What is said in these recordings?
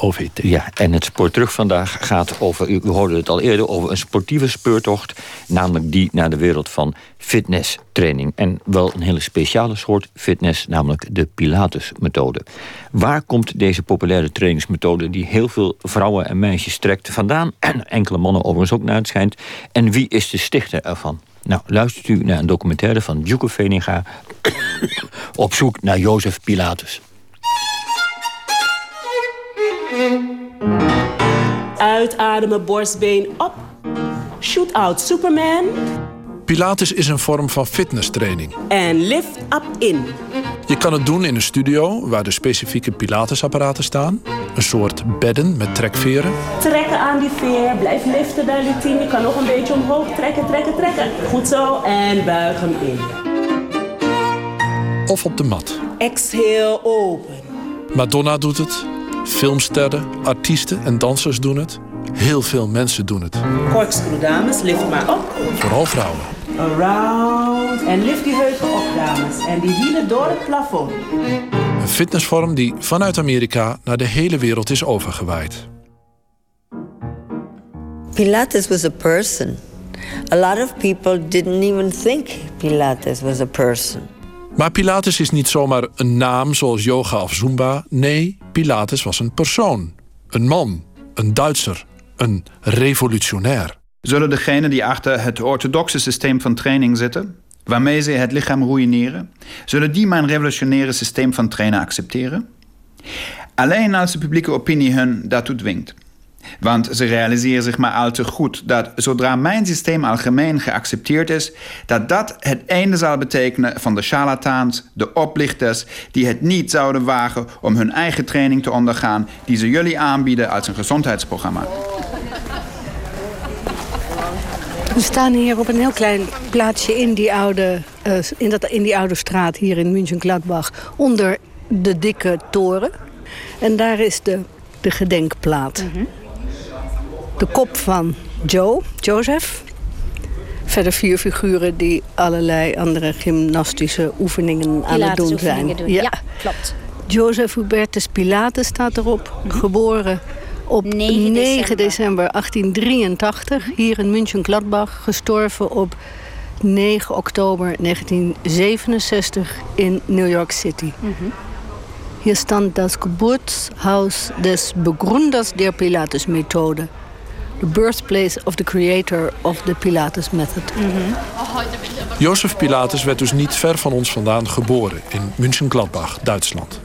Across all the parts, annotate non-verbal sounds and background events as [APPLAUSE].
OVT. Ja, en het spoor terug vandaag gaat over, u hoorde het al eerder, over een sportieve speurtocht. Namelijk die naar de wereld van fitnesstraining. En wel een hele speciale soort fitness, namelijk de Pilates-methode. Waar komt deze populaire trainingsmethode die heel veel vrouwen en meisjes trekt vandaan? [CLEARS THROAT] En enkele mannen overigens ook naar het schijnt. En wie is de stichter ervan? Nou, luistert u naar een documentaire van Djoeke Veninga... [COUGHS] op zoek naar Jozef Pilatus. Uitademen, borstbeen op. Shoot out Superman. Pilates is een vorm van fitnesstraining. En lift up in. Je kan het doen in een studio waar de specifieke Pilatesapparaten staan. Een soort bedden met trekveren. Trekken aan die veer. Blijf liften bij die 10. Je kan nog een beetje omhoog trekken, trekken, trekken. Goed zo. En buig hem in. Of op de mat. Exhale open. Madonna doet het. Filmsterren, artiesten en dansers doen het. Heel veel mensen doen het. Corkscrew dames, lift maar op. Vooral vrouwen. Around. En lift die heupen op dames. En die hielen door het plafond. Een fitnessvorm die vanuit Amerika naar de hele wereld is overgewaaid. Pilates was a person. A lot of people didn't even think Pilates was a person. Maar Pilates is niet zomaar een naam zoals yoga of zumba. Nee, Pilates was een persoon. Een man. Een Duitser. Een revolutionair. Zullen degenen die achter het orthodoxe systeem van training zitten, waarmee ze het lichaam ruïneren, zullen die mijn revolutionaire systeem van trainen accepteren? Alleen als de publieke opinie hun daartoe dwingt. Want ze realiseren zich maar al te goed dat zodra mijn systeem algemeen geaccepteerd is, dat dat het einde zal betekenen van de charlatans, de oplichters, die het niet zouden wagen om hun eigen training te ondergaan, die ze jullie aanbieden als een gezondheidsprogramma. We staan hier op een heel klein plaatsje in die oude, uh, in dat, in die oude straat hier in München-Gladbach. Onder de dikke toren. En daar is de, de gedenkplaat. Mm -hmm. De kop van Joe, Joseph. Verder vier figuren die allerlei andere gymnastische oefeningen aan het doen zijn. Doen. Ja. ja, klopt. Joseph Hubertus Pilatus staat erop. Mm -hmm. Geboren op 9 december. 9 december 1883 hier in München-Gladbach. Gestorven op 9 oktober 1967 in New York City. Mm -hmm. Hier stand das Geburtshaus des Begründers der Pilates-Methode. The birthplace of the creator of the Pilates method. Mm. Jozef Pilatus werd dus niet ver van ons vandaan geboren in München-Gladbach, Duitsland.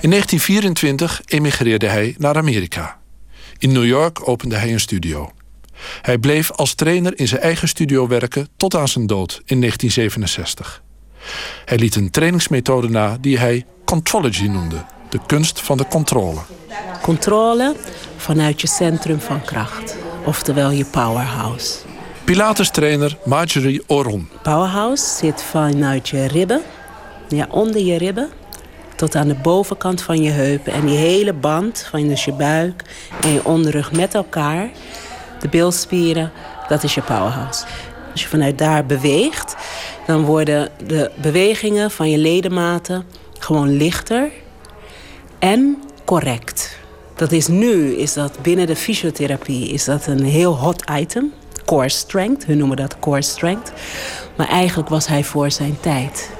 In 1924 emigreerde hij naar Amerika. In New York opende hij een studio. Hij bleef als trainer in zijn eigen studio werken tot aan zijn dood in 1967. Hij liet een trainingsmethode na die hij contrology noemde, de kunst van de controle. Controle vanuit je centrum van kracht, oftewel je powerhouse. Pilates-trainer Marjorie Oron. Powerhouse zit vanuit je ribben, ja, onder je ribben, tot aan de bovenkant van je heupen. En die hele band van dus je buik en je onderrug met elkaar, de bilspieren, dat is je powerhouse. Als je vanuit daar beweegt, dan worden de bewegingen van je ledematen gewoon lichter en correct. Dat is nu, is dat binnen de fysiotherapie, is dat een heel hot item. Core strength, hun noemen dat core strength. Maar eigenlijk was hij voor zijn tijd.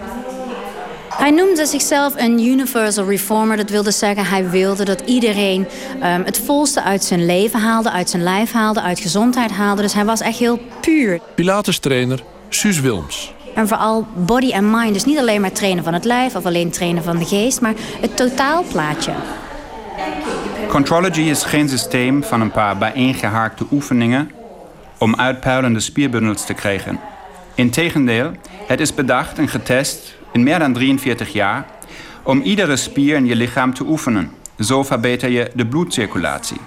Hij noemde zichzelf een universal reformer. Dat wilde zeggen, hij wilde dat iedereen um, het volste uit zijn leven haalde, uit zijn lijf haalde, uit gezondheid haalde. Dus hij was echt heel puur. Pilates-trainer Suus Wilms. En vooral body en mind. Dus niet alleen maar trainen van het lijf of alleen trainen van de geest, maar het totaalplaatje. Contrology is geen systeem van een paar bijeengehaakte oefeningen om uitpuilende spierbundels te krijgen. Integendeel, het is bedacht en getest in meer dan 43 jaar om iedere spier in je lichaam te oefenen. Zo verbeter je de bloedcirculatie.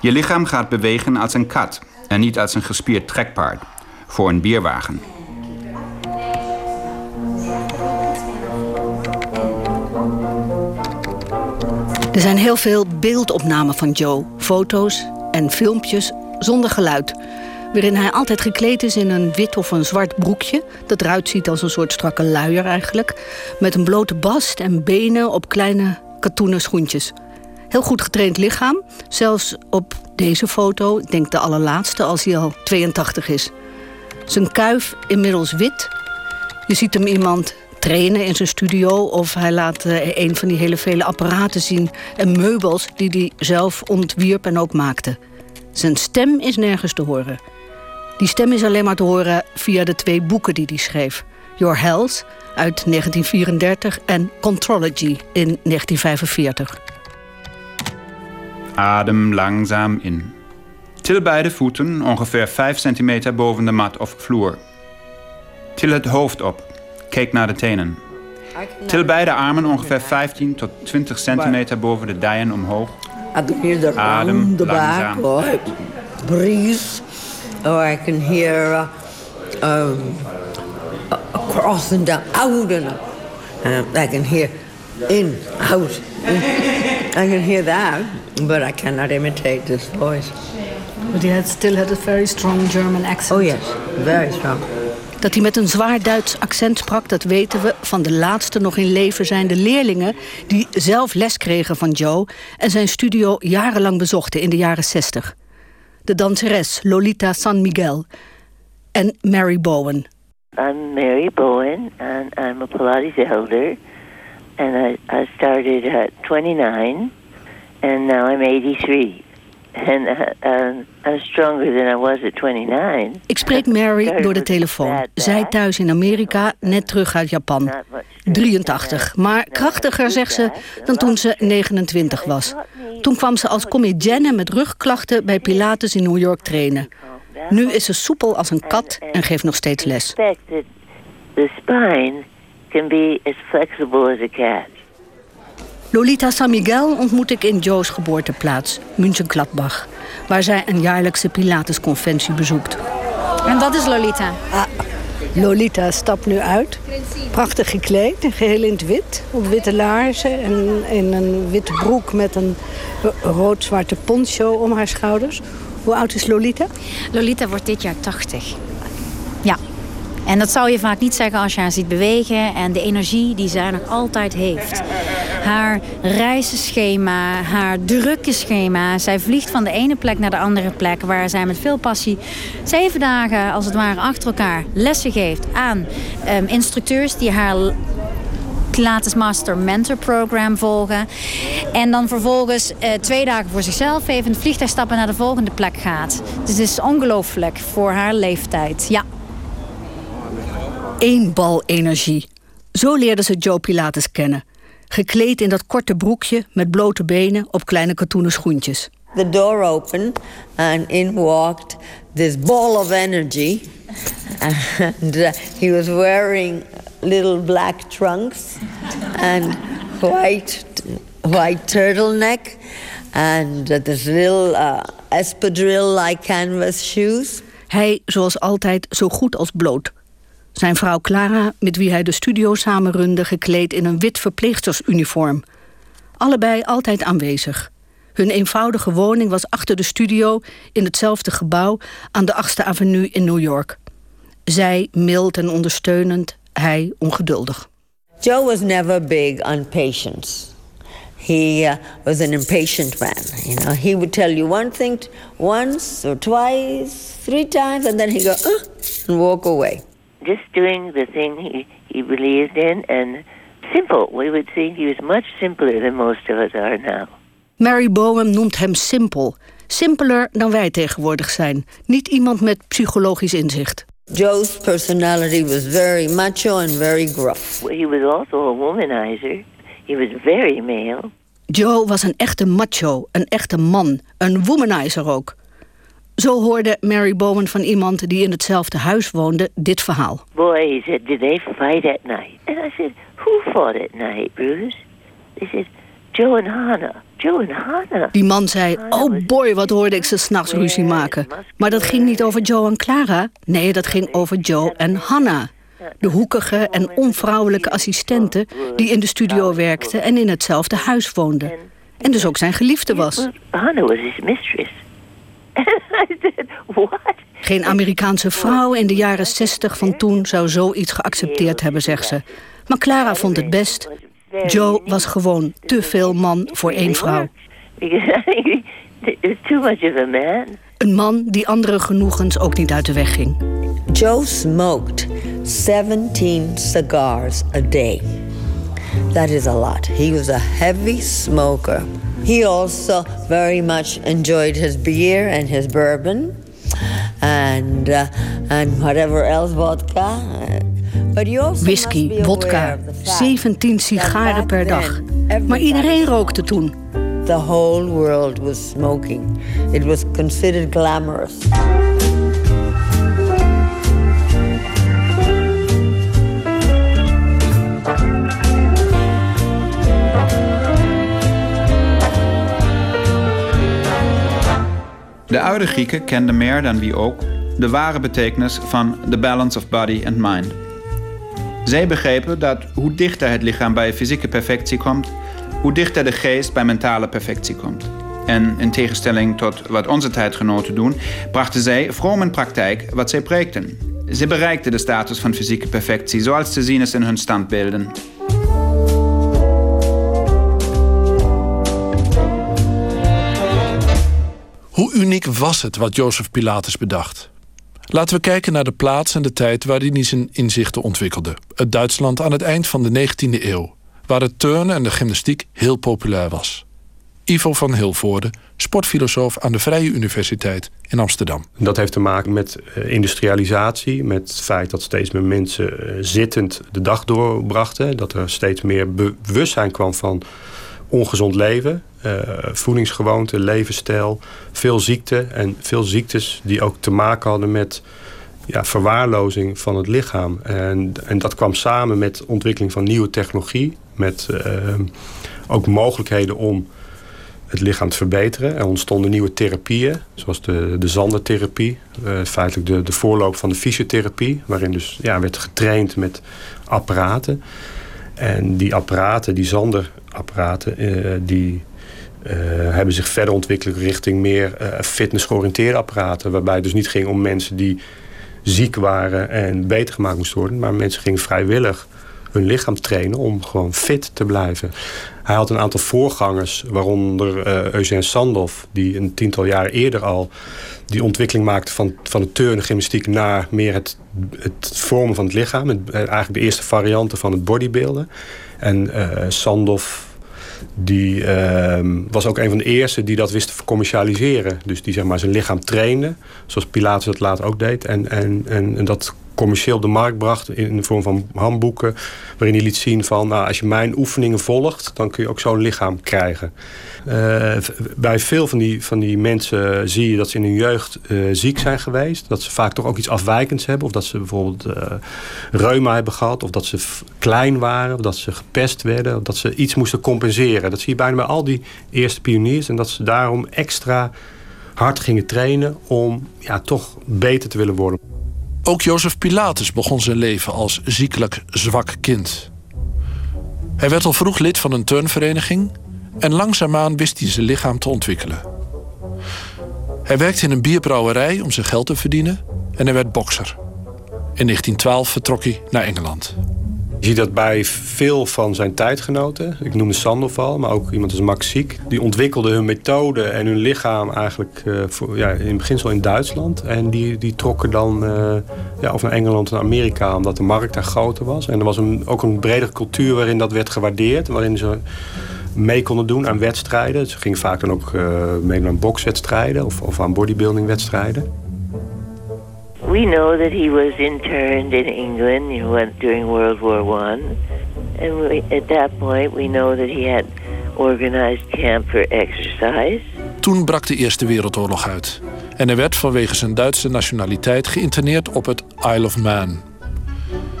Je lichaam gaat bewegen als een kat en niet als een gespierd trekpaard voor een bierwagen. Er zijn heel veel beeldopnamen van Joe, foto's en filmpjes zonder geluid. Waarin hij altijd gekleed is in een wit of een zwart broekje. Dat eruit ziet als een soort strakke luier eigenlijk. Met een blote bast en benen op kleine katoenen schoentjes. Heel goed getraind lichaam. Zelfs op deze foto, ik denk de allerlaatste, als hij al 82 is. Zijn kuif inmiddels wit. Je ziet hem iemand trainen in zijn studio... of hij laat uh, een van die hele vele apparaten zien... en meubels die hij zelf ontwierp en ook maakte. Zijn stem is nergens te horen. Die stem is alleen maar te horen via de twee boeken die hij schreef. Your Health uit 1934 en Contrology in 1945. Adem langzaam in. Til beide voeten ongeveer 5 centimeter boven de mat of vloer. Til het hoofd op. Kijk naar de tenen. Til beide armen ongeveer 15 tot 20 centimeter boven de dijen omhoog. Adem langzaam. Breathe. Or I can hear uh, um, across and down, out and up. And I can hear in, out. I can hear that, but I cannot imitate this voice. But he had still had a very strong German accent. Oh yes, very strong. Dat hij met een zwaar Duits accent sprak, dat weten we van de laatste nog in leven zijnde leerlingen die zelf les kregen van Joe en zijn studio jarenlang bezochten in de jaren 60. De danseres Lolita San Miguel en Mary Bowen. I'm Mary Bowen and I'm a Pilates elder and I, I started at 29 and now I'm 83. And uh, I'm stronger than I was at 29. Ik spreek Mary door de telefoon. Zij thuis in Amerika, net terug uit Japan. 83, maar krachtiger, zegt ze, dan toen ze 29 was. Toen kwam ze als comedienne met rugklachten bij Pilates in New York trainen. Nu is ze soepel als een kat en geeft nog steeds les. The spine can be as flexible as a cat. Lolita San Miguel ontmoet ik in Joe's geboorteplaats, München-Gladbach, waar zij een jaarlijkse Pilates-conventie bezoekt. En dat is Lolita. Ah, Lolita stapt nu uit. Prachtig gekleed, geheel in het wit. Op witte laarzen en in een witte broek met een rood-zwarte poncho om haar schouders. Hoe oud is Lolita? Lolita wordt dit jaar 80. Ja. En dat zou je vaak niet zeggen als je haar ziet bewegen en de energie die zij nog altijd heeft. Haar reizenschema, haar drukke schema. Zij vliegt van de ene plek naar de andere plek waar zij met veel passie zeven dagen als het ware achter elkaar lessen geeft aan um, instructeurs die haar Pilates Master Mentor Program volgen. En dan vervolgens uh, twee dagen voor zichzelf even in het vliegtuig stappen naar de volgende plek gaat. Dus het is ongelooflijk voor haar leeftijd. Ja. Eén bal energie. Zo leerde ze Joe Pilates kennen. Gekleed in dat korte broekje met blote benen op kleine katoenen schoentjes. The door opened and in walked this ball of energy. And uh, he was wearing little black trunks and white white turtleneck and uh, this little uh, espadrille-like canvas shoes. Hij, zoals altijd, zo goed als bloot. Zijn vrouw Clara, met wie hij de studio samenrunde... gekleed in een wit verpleegstersuniform. Allebei altijd aanwezig. Hun eenvoudige woning was achter de studio... in hetzelfde gebouw aan de 8e Avenue in New York. Zij mild en ondersteunend, hij ongeduldig. Joe was never big on patience. He uh, was an impatient man. You know, he would tell you one thing once or twice, three times, and then he'd go, uh, and walk away just doing the thing he, he believed in and simple. We would think he was much simpler than most of us are now. Mary Bowen noemt hem simpel. Simpeler dan wij tegenwoordig zijn. Niet iemand met psychologisch inzicht. Joe's personality was very macho and very gruff. He was also a womanizer. He was very male. Joe was een echte macho, een echte man, een womanizer ook. Zo hoorde Mary Bowen van iemand die in hetzelfde huis woonde dit verhaal. Boy, he said, did they fight at night? And I said, who fought at night, Bruce? They said, Joe and Hannah. Joe and Hannah. Die man zei, oh boy, wat hoorde ik ze s'nachts ruzie maken. Maar dat ging niet over Joe en Clara. Nee, dat ging over Joe en Hannah. De hoekige en onvrouwelijke assistente die in de studio werkte en in hetzelfde huis woonde. En dus ook zijn geliefde was. Hannah was his mistress. [LAUGHS] Geen Amerikaanse vrouw in de jaren 60 van toen zou zoiets geaccepteerd hebben, zegt ze. Maar Clara vond het best. Joe was gewoon te veel man voor één vrouw. because I think it's too much of a man. Een man die andere genoegens ook niet uit de weg ging. Joe smoked 17 cigars a day. That is a lot. He was a heavy smoker. He also very much enjoyed his beer and his bourbon and, uh, and whatever else, vodka. But you also Whisky, vodka, 17 sigaren per dag. Maar iedereen rookte toen. The whole world was smoking. It was considered glamorous. De oude Grieken kenden meer dan wie ook de ware betekenis van the balance of body and mind. Zij begrepen dat hoe dichter het lichaam bij fysieke perfectie komt, hoe dichter de geest bij mentale perfectie komt. En in tegenstelling tot wat onze tijdgenoten doen, brachten zij vroom in praktijk wat zij preekten. Ze bereikten de status van fysieke perfectie, zoals te zien is in hun standbeelden. Hoe uniek was het wat Jozef Pilatus bedacht? Laten we kijken naar de plaats en de tijd waarin hij zijn inzichten ontwikkelde. Het Duitsland aan het eind van de 19e eeuw, waar het turnen en de gymnastiek heel populair was. Ivo van Hilvoorde, sportfilosoof aan de Vrije Universiteit in Amsterdam. Dat heeft te maken met eh, industrialisatie, met het feit dat steeds meer mensen eh, zittend de dag doorbrachten. Dat er steeds meer bewustzijn kwam van ongezond leven, uh, voedingsgewoonten, levensstijl, veel ziekte en veel ziektes die ook te maken hadden met ja, verwaarlozing van het lichaam. En, en dat kwam samen met ontwikkeling van nieuwe technologie, met uh, ook mogelijkheden om het lichaam te verbeteren. Er ontstonden nieuwe therapieën, zoals de, de zandertherapie, uh, feitelijk de, de voorloop van de fysiotherapie, waarin dus ja, werd getraind met apparaten. En die apparaten, die zanderapparaten, uh, die uh, hebben zich verder ontwikkeld richting meer uh, fitness-georiënteerde apparaten. Waarbij het dus niet ging om mensen die ziek waren en beter gemaakt moesten worden. Maar mensen gingen vrijwillig hun lichaam trainen om gewoon fit te blijven. Hij had een aantal voorgangers, waaronder uh, Eugène Sandoff... die een tiental jaren eerder al die ontwikkeling maakte van, van de turnen gymnastiek... naar meer het, het vormen van het lichaam. Het, eigenlijk de eerste varianten van het bodybuilden. En uh, Sandoff die uh, was ook een van de eerste die dat wist te commercialiseren. Dus die zeg maar, zijn lichaam trainde, zoals Pilatus dat later ook deed. En, en, en, en dat commercieel op de markt bracht in de vorm van handboeken. Waarin hij liet zien van nou, als je mijn oefeningen volgt, dan kun je ook zo'n lichaam krijgen. Uh, bij veel van die, van die mensen zie je dat ze in hun jeugd uh, ziek zijn geweest. Dat ze vaak toch ook iets afwijkends hebben. Of dat ze bijvoorbeeld uh, reuma hebben gehad. Of dat ze klein waren. Of dat ze gepest werden. Of dat ze iets moesten compenseren. Dat zie je bijna bij al die eerste pioniers. En dat ze daarom extra hard gingen trainen om ja, toch beter te willen worden. Ook Jozef Pilatus begon zijn leven als ziekelijk zwak kind. Hij werd al vroeg lid van een turnvereniging en langzaamaan wist hij zijn lichaam te ontwikkelen. Hij werkte in een bierbrouwerij om zijn geld te verdienen en hij werd bokser. In 1912 vertrok hij naar Engeland. Je ziet dat bij veel van zijn tijdgenoten. Ik noemde Sandoff al, maar ook iemand als Max Ziek. Die ontwikkelden hun methode en hun lichaam eigenlijk uh, voor, ja, in beginsel in Duitsland. En die, die trokken dan uh, ja, of naar Engeland en Amerika, omdat de markt daar groter was. En er was een, ook een bredere cultuur waarin dat werd gewaardeerd. Waarin ze mee konden doen aan wedstrijden. Ze gingen vaak dan ook uh, mee aan bokswedstrijden of, of aan bodybuildingwedstrijden. We know that he was interned in England you know, during World War One, and we, at that point we know that he had organized camp for exercise. Toen brak de Eerste Wereldoorlog uit en hij werd vanwege zijn Duitse nationaliteit geïnterneerd op het Isle of Man.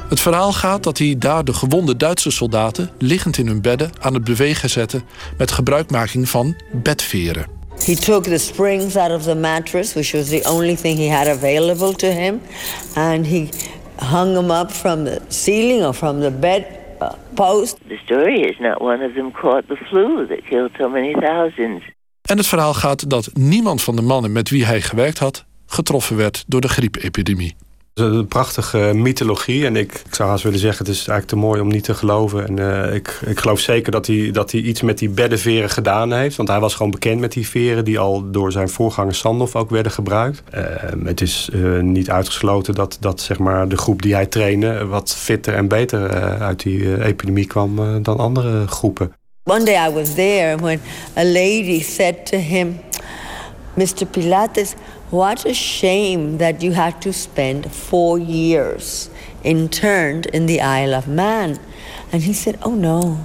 Het verhaal gaat dat hij daar de gewonde Duitse soldaten liggend in hun bedden aan het bewegen zette met gebruikmaking van bedveren. He took the springs out of the mattress, which was the only thing he had available to him, and he hung them up from the ceiling or from the bed uh, post. The story is not one of them caught the flu that killed so many thousands. En het verhaal gaat dat niemand van de mannen met wie hij gewerkt had getroffen werd door de griepepidemie. Een prachtige mythologie. En ik, zou haast willen zeggen, het is eigenlijk te mooi om niet te geloven. En uh, ik, ik geloof zeker dat hij, dat hij iets met die beddenveren gedaan heeft. Want hij was gewoon bekend met die veren die al door zijn voorganger Sandoff ook werden gebruikt. Uh, het is uh, niet uitgesloten dat, dat zeg maar, de groep die hij trainde wat fitter en beter uit die epidemie kwam dan andere groepen. One day I was there when a lady said to him, Mr. Pilates, What a shame that you had to spend four years interned in the Isle of Man. And he said, Oh no,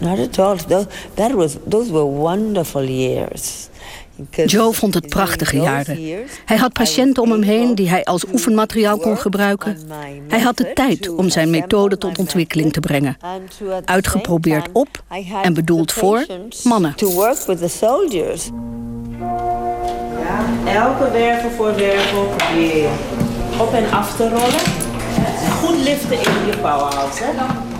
not at all. Those, that was, those were wonderful years. Joe vond het prachtige jaren. Hij had patiënten om hem heen die hij als oefenmateriaal kon gebruiken. Hij had de tijd om zijn methode tot ontwikkeling te brengen. Uitgeprobeerd op en bedoeld voor mannen. Elke wervel voor wervel probeer op en af te rollen. Goed liften in je powerhouse.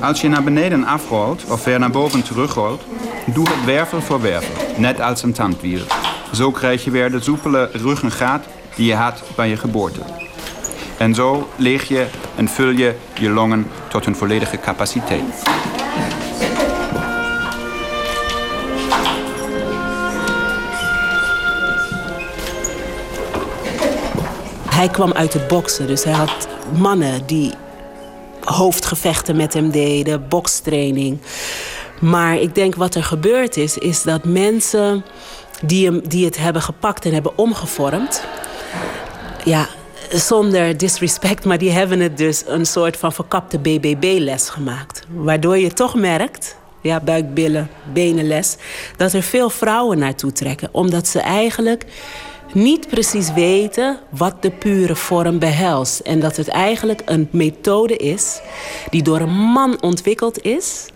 Als je naar beneden afrolt of weer naar boven terugrolt, doe het wervel voor wervel, net als een tandwiel. Zo krijg je weer de soepele ruggengraat die je had bij je geboorte. En zo leeg je en vul je je longen tot hun volledige capaciteit. Hij kwam uit het boksen, dus hij had mannen die hoofdgevechten met hem deden, bokstraining. Maar ik denk wat er gebeurd is, is dat mensen die, hem, die het hebben gepakt en hebben omgevormd. Ja, zonder disrespect, maar die hebben het dus een soort van verkapte BBB-les gemaakt. Waardoor je toch merkt, ja, buik, billen, benenles, dat er veel vrouwen naartoe trekken. Omdat ze eigenlijk niet precies weten wat de pure vorm behelst. En dat het eigenlijk een methode is die door een man ontwikkeld is.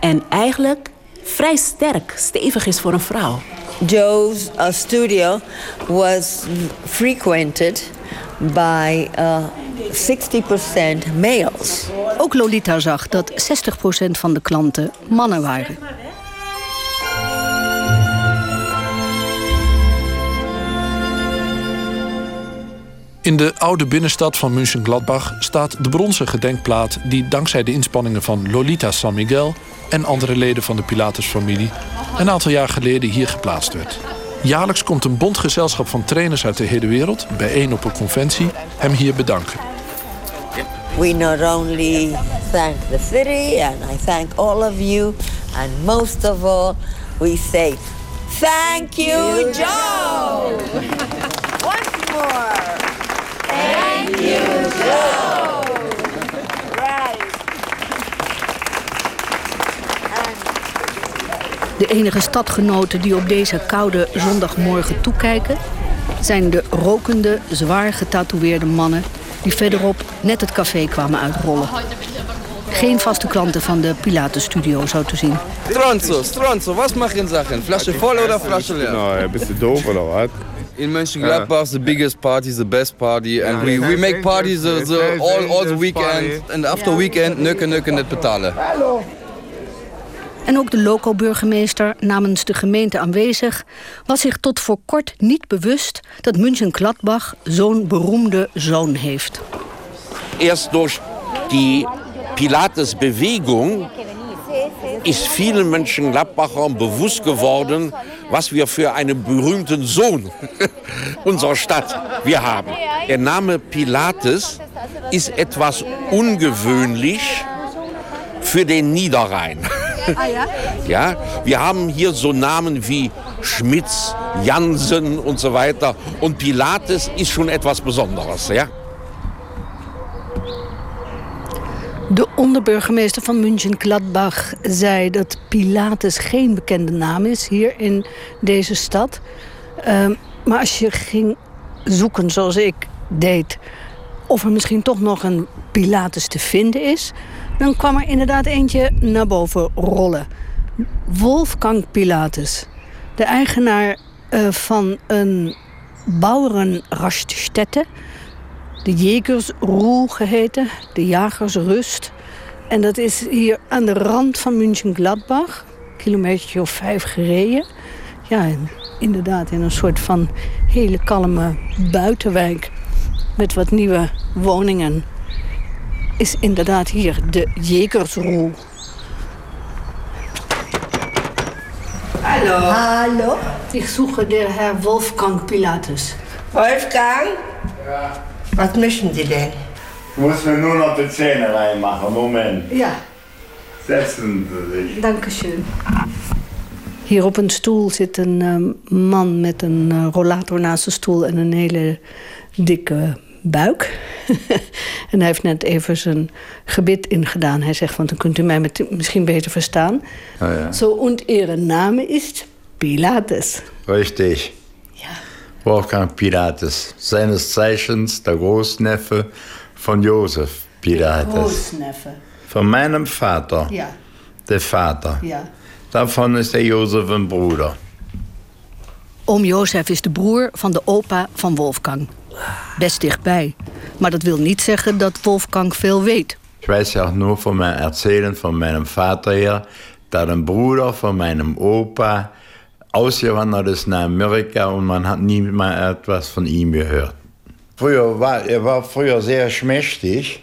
En eigenlijk vrij sterk, stevig is voor een vrouw. Joe's uh, studio was frequented by uh, 60% males. Ook Lolita zag dat 60% van de klanten mannen waren. In de oude binnenstad van München-Gladbach staat de bronzen gedenkplaat die dankzij de inspanningen van Lolita San Miguel en andere leden van de Pilatus-familie een aantal jaar geleden hier geplaatst werd. Jaarlijks komt een bondgezelschap van trainers uit de hele wereld, bijeen op een conventie, hem hier bedanken. We not only thank the city and I thank all of you and most of all we say thank you Joe. [LAUGHS] Once more. You. Right. De enige stadgenoten die op deze koude zondagmorgen toekijken... zijn de rokende, zwaar getatoeëerde mannen... die verderop net het café kwamen uitrollen. Geen vaste klanten van de Pilatenstudio zo te zien. Stronzo, Stronzo, was mag je in Sachen? Flasche vol of flasche leer? Nou, bist du doof oder wat? In Mönchengladbach, the biggest party is the best party. And we, we make parties the, the, all, all the weekend. And after weekend, nukken, nukken, net betalen. En ook de loco-burgemeester namens de gemeente aanwezig... was zich tot voor kort niet bewust dat München-Gladbach zo'n beroemde zoon heeft. Eerst door die Pilates-Bewegung ist vielen Mönchengladbachern bewusst geworden, was wir für einen berühmten Sohn [LAUGHS] unserer Stadt wir haben. Der Name Pilates ist etwas ungewöhnlich für den Niederrhein. [LAUGHS] Ja, wir haben hier so Namen wie Schmitz, Jansen und so weiter. Und Pilates ist schon etwas Besonderes, ja. De onderburgemeester van München-Gladbach zei dat Pilates geen bekende naam is hier in deze stad. Uh, maar als je ging zoeken zoals ik deed, of er misschien toch nog een Pilates te vinden is, dan kwam er inderdaad eentje naar boven rollen. Wolfgang Pilates, de eigenaar uh, van een Bauernraststätte de Jägersruhe geheten, de Jagersrust. En dat is hier aan de rand van München-Gladbach, kilometer of vijf gereden. Ja, inderdaad in een soort van hele kalme buitenwijk. met wat nieuwe woningen is inderdaad hier de Jägersruhe. Hallo. Hallo. Ik zoek de Herr Wolfgang Pilatus. Wolfgang? Ja. Was möchten Sie denn? Muss mir nur noch die Zähne reinmachen. Moment. Ja. Setzen Sie sich. Dankeschön. Hier op een stoel zit een uh, man met een uh, rollator naast de stoel en een hele dikke buik. [LAUGHS] en hij heeft net even zijn gebit ingedaan. Hij zegt, want dan kunt u mij met, misschien beter verstaan. Oh ja. Zo, und ihre Name is Pilates. Richtig. Wolfgang Pilates. Seines Zeichens der Großneffe von Josef Pilates. Großneffe. Von meinem Vater. Ja. Der Vater. Ja. Davon ist der Josef ein Bruder. Oom Jozef is de broer van de opa van Wolfgang. Best dichtbij. Maar dat wil niet zeggen dat Wolfgang veel weet. Ich weiß ja auch nur von meinem Erzählen von meinem Vater her, dass ein Bruder von meinem Opa ausgewandert ist nach Amerika und man hat nie mal etwas von ihm gehört. Früher war, er war früher sehr schmächtig.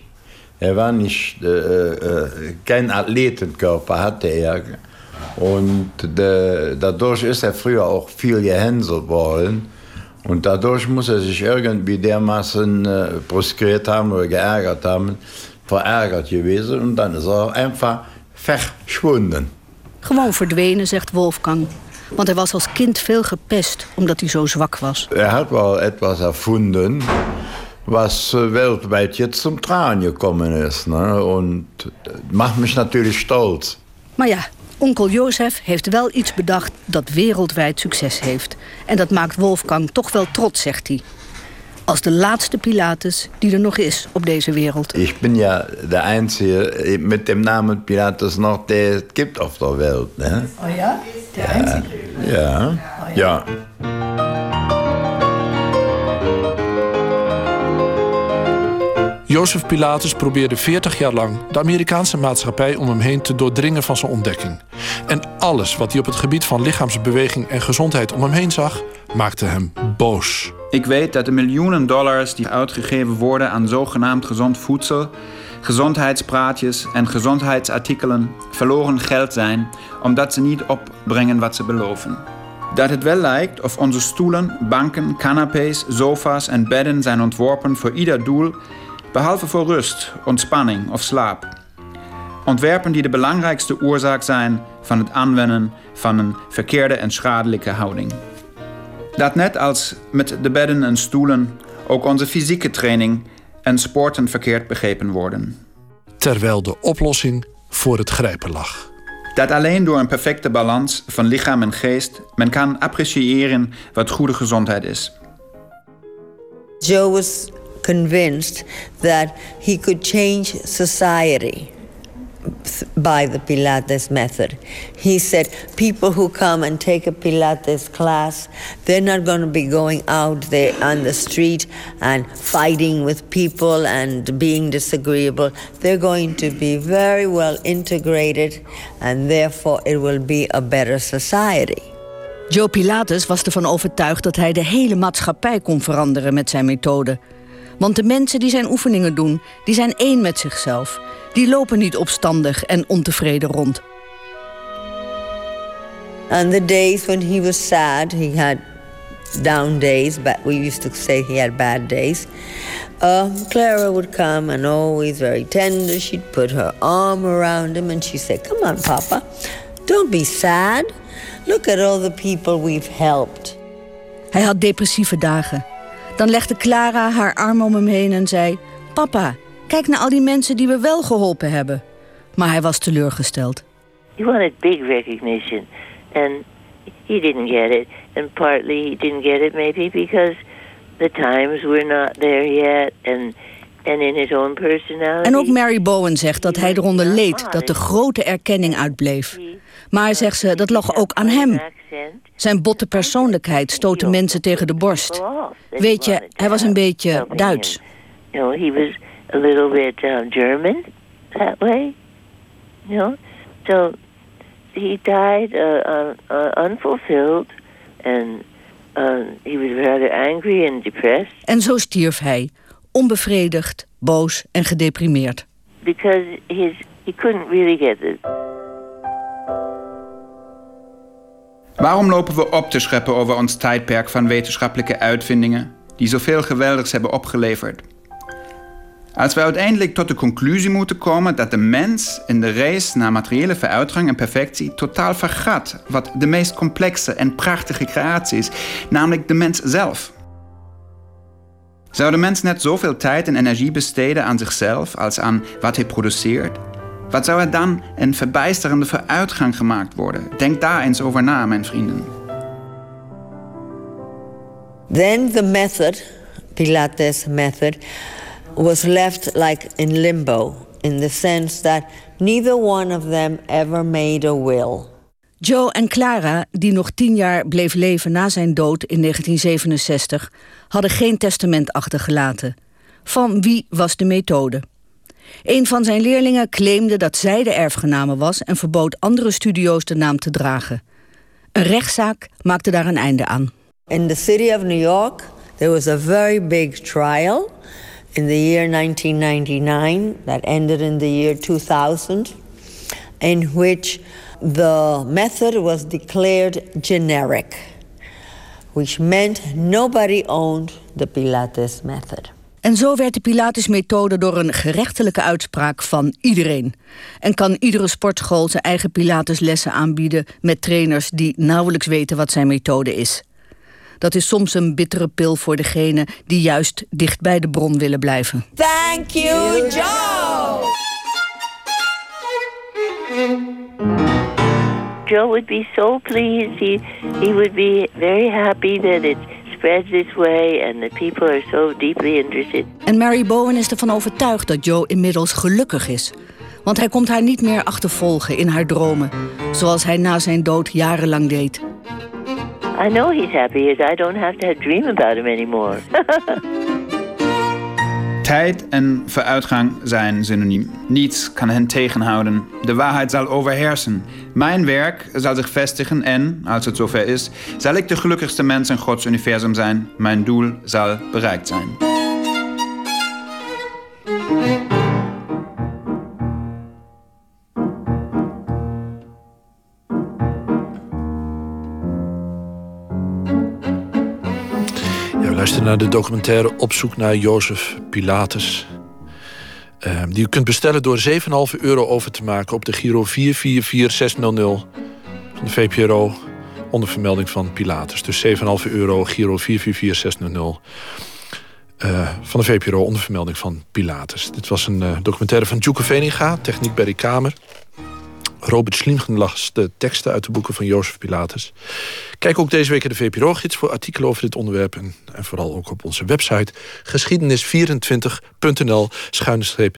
Er war nicht, äh, äh, kein Athletenkörper hatte er. Und äh, dadurch ist er früher auch viel gehänselt worden. Und dadurch muss er sich irgendwie dermaßen äh, bruskiert haben oder geärgert haben, verärgert gewesen. Und dann ist er einfach verschwunden. Gewoon verdwenen, zegt Wolfgang. Want hij was als kind veel gepest omdat hij zo zwak was. Er hat wel etwas erfunden, was äh, weltweit jetzt zum Tragen gekommen ist. Ne? Und macht mich natürlich stolz. Maar ja, onkel Jozef heeft wel iets bedacht dat wereldwijd succes heeft. En dat maakt Wolfgang toch wel trots, zegt hij. Als de laatste Pilatus die er nog is op deze wereld. Ich bin ja der Einzige mit dem Namen Pilatus noch, der es gibt auf der Welt. Ne? Oh ja? De Ja, ja. ja. Jozef Pilatus probeerde 40 jaar lang de Amerikaanse maatschappij om hem heen te doordringen van zijn ontdekking. En alles wat hij op het gebied van lichaamsbeweging en gezondheid om hem heen zag, maakte hem boos. Ik weet dat de miljoenen dollars die uitgegeven worden aan zogenaamd gezond voedsel, gezondheidspraatjes en gezondheidsartikelen verloren geld zijn omdat ze niet opbrengen wat ze beloven. Dat het wel lijkt of onze stoelen, banken, canapés, sofa's en bedden zijn ontworpen voor ieder doel, behalve voor rust, ontspanning of slaap. Ontwerpen die de belangrijkste oorzaak zijn van het aanwenden van een verkeerde en schadelijke houding. Dat net als met de bedden en stoelen ook onze fysieke training en sporten verkeerd begrepen worden. Terwijl de oplossing voor het grijpen lag. Dat alleen door een perfecte balans van lichaam en geest men kan appreciëren wat goede gezondheid is. Joe was convinced that he could change society by the Pilates method. He said people who come and take a Pilates class, they're not going to be going out there on the street and fighting with people and being disagreeable. They're going to be very well integrated and therefore it will be a better society. Joe Pilatus was ervan overtuigd dat hij de hele maatschappij kon veranderen met zijn methode. Want de mensen die zijn oefeningen doen, die zijn één met zichzelf. Die lopen niet opstandig en ontevreden rond. On the days when he was sad, he had down days, but we used to say he had bad days. Uh, Clara would come and always very tender. She'd put her arm around him and she'd say, Come on, Papa, don't be sad. Look at all the people we've helped. Hij had depressieve dagen. Dan legde Clara haar arm om hem heen en zei: Papa, kijk naar al die mensen die we wel geholpen hebben. Maar hij was teleurgesteld. He wanted big recognition, and he didn't get it. And partly he didn't get it maybe because the times were not there yet, and and in his own personality. En ook Mary Bowen zegt dat hij eronder leed dat de grote erkenning uitbleef. Maar zegt ze, dat lag ook aan hem. Zijn botte persoonlijkheid stootte mensen tegen de borst. Weet je, hij was een beetje Duits. You he was a little bit uh, German that way. You so he died uh, uh, unfulfilled, and he was rather angry and depressed. En zo stierf hij, onbevredigd, boos en gedeprimeerd. Because his, he couldn't really get it. Waarom lopen we op te scheppen over ons tijdperk van wetenschappelijke uitvindingen die zoveel geweldigs hebben opgeleverd? Als we uiteindelijk tot de conclusie moeten komen dat de mens in de race naar materiële vooruitgang en perfectie totaal vergat wat de meest complexe en prachtige creatie is, namelijk de mens zelf. Zou de mens net zoveel tijd en energie besteden aan zichzelf als aan wat hij produceert? Wat zou er dan een verbijsterende vooruitgang gemaakt worden? Denk daar eens over na, mijn vrienden. Then the method, Pilates method, was left like in limbo in the sense that neither one of them ever made a will. Joe en Clara, die nog tien jaar bleef leven na zijn dood in 1967, hadden geen testament achtergelaten. Van wie was de methode? Een van zijn leerlingen claimde dat zij de erfgename was en verbood andere studio's de naam te dragen. Een rechtszaak maakte daar een einde aan. In the city of New York, there was a very big trial in the year 1999 that ended in the year 2000, in which the method was declared generic, which meant nobody owned the Pilates method. En zo werd de Pilates-methode door een gerechtelijke uitspraak van iedereen. En kan iedere sportschool zijn eigen Pilates-lessen aanbieden met trainers die nauwelijks weten wat zijn methode is. Dat is soms een bittere pil voor degene die juist dicht bij de bron willen blijven. Thank you, Joe! Joe would be so pleased. He, he would be very happy that it spreads this way and that people are so deeply interested. En Mary Bowen is ervan overtuigd dat Joe inmiddels gelukkig is. Want hij komt haar niet meer achtervolgen in haar dromen, zoals hij na zijn dood jarenlang deed. I know he's happy as I don't have to dream about him anymore. [LAUGHS] Tijd en vooruitgang zijn synoniem. Niets kan hen tegenhouden. De waarheid zal overheersen. Mijn werk zal zich vestigen en, als het zover is, zal ik de gelukkigste mens in Gods universum zijn. Mijn doel zal bereikt zijn. De documentaire Op zoek naar Jozef Pilatus. Uh, die u kunt bestellen door 7,5 euro over te maken op de Giro 444600 van de VPRO onder vermelding van Pilatus. Dus 7,5 euro Giro 444600 uh, van de VPRO onder vermelding van Pilatus. Dit was een uh, documentaire van Djoeke Veninga, techniek Berry Kamer. Robert Slimgen las de teksten uit de boeken van Jozef Pilatus. Kijk ook deze week in de VPRO-gids voor artikelen over dit onderwerp... en, en vooral ook op onze website geschiedenis24.nl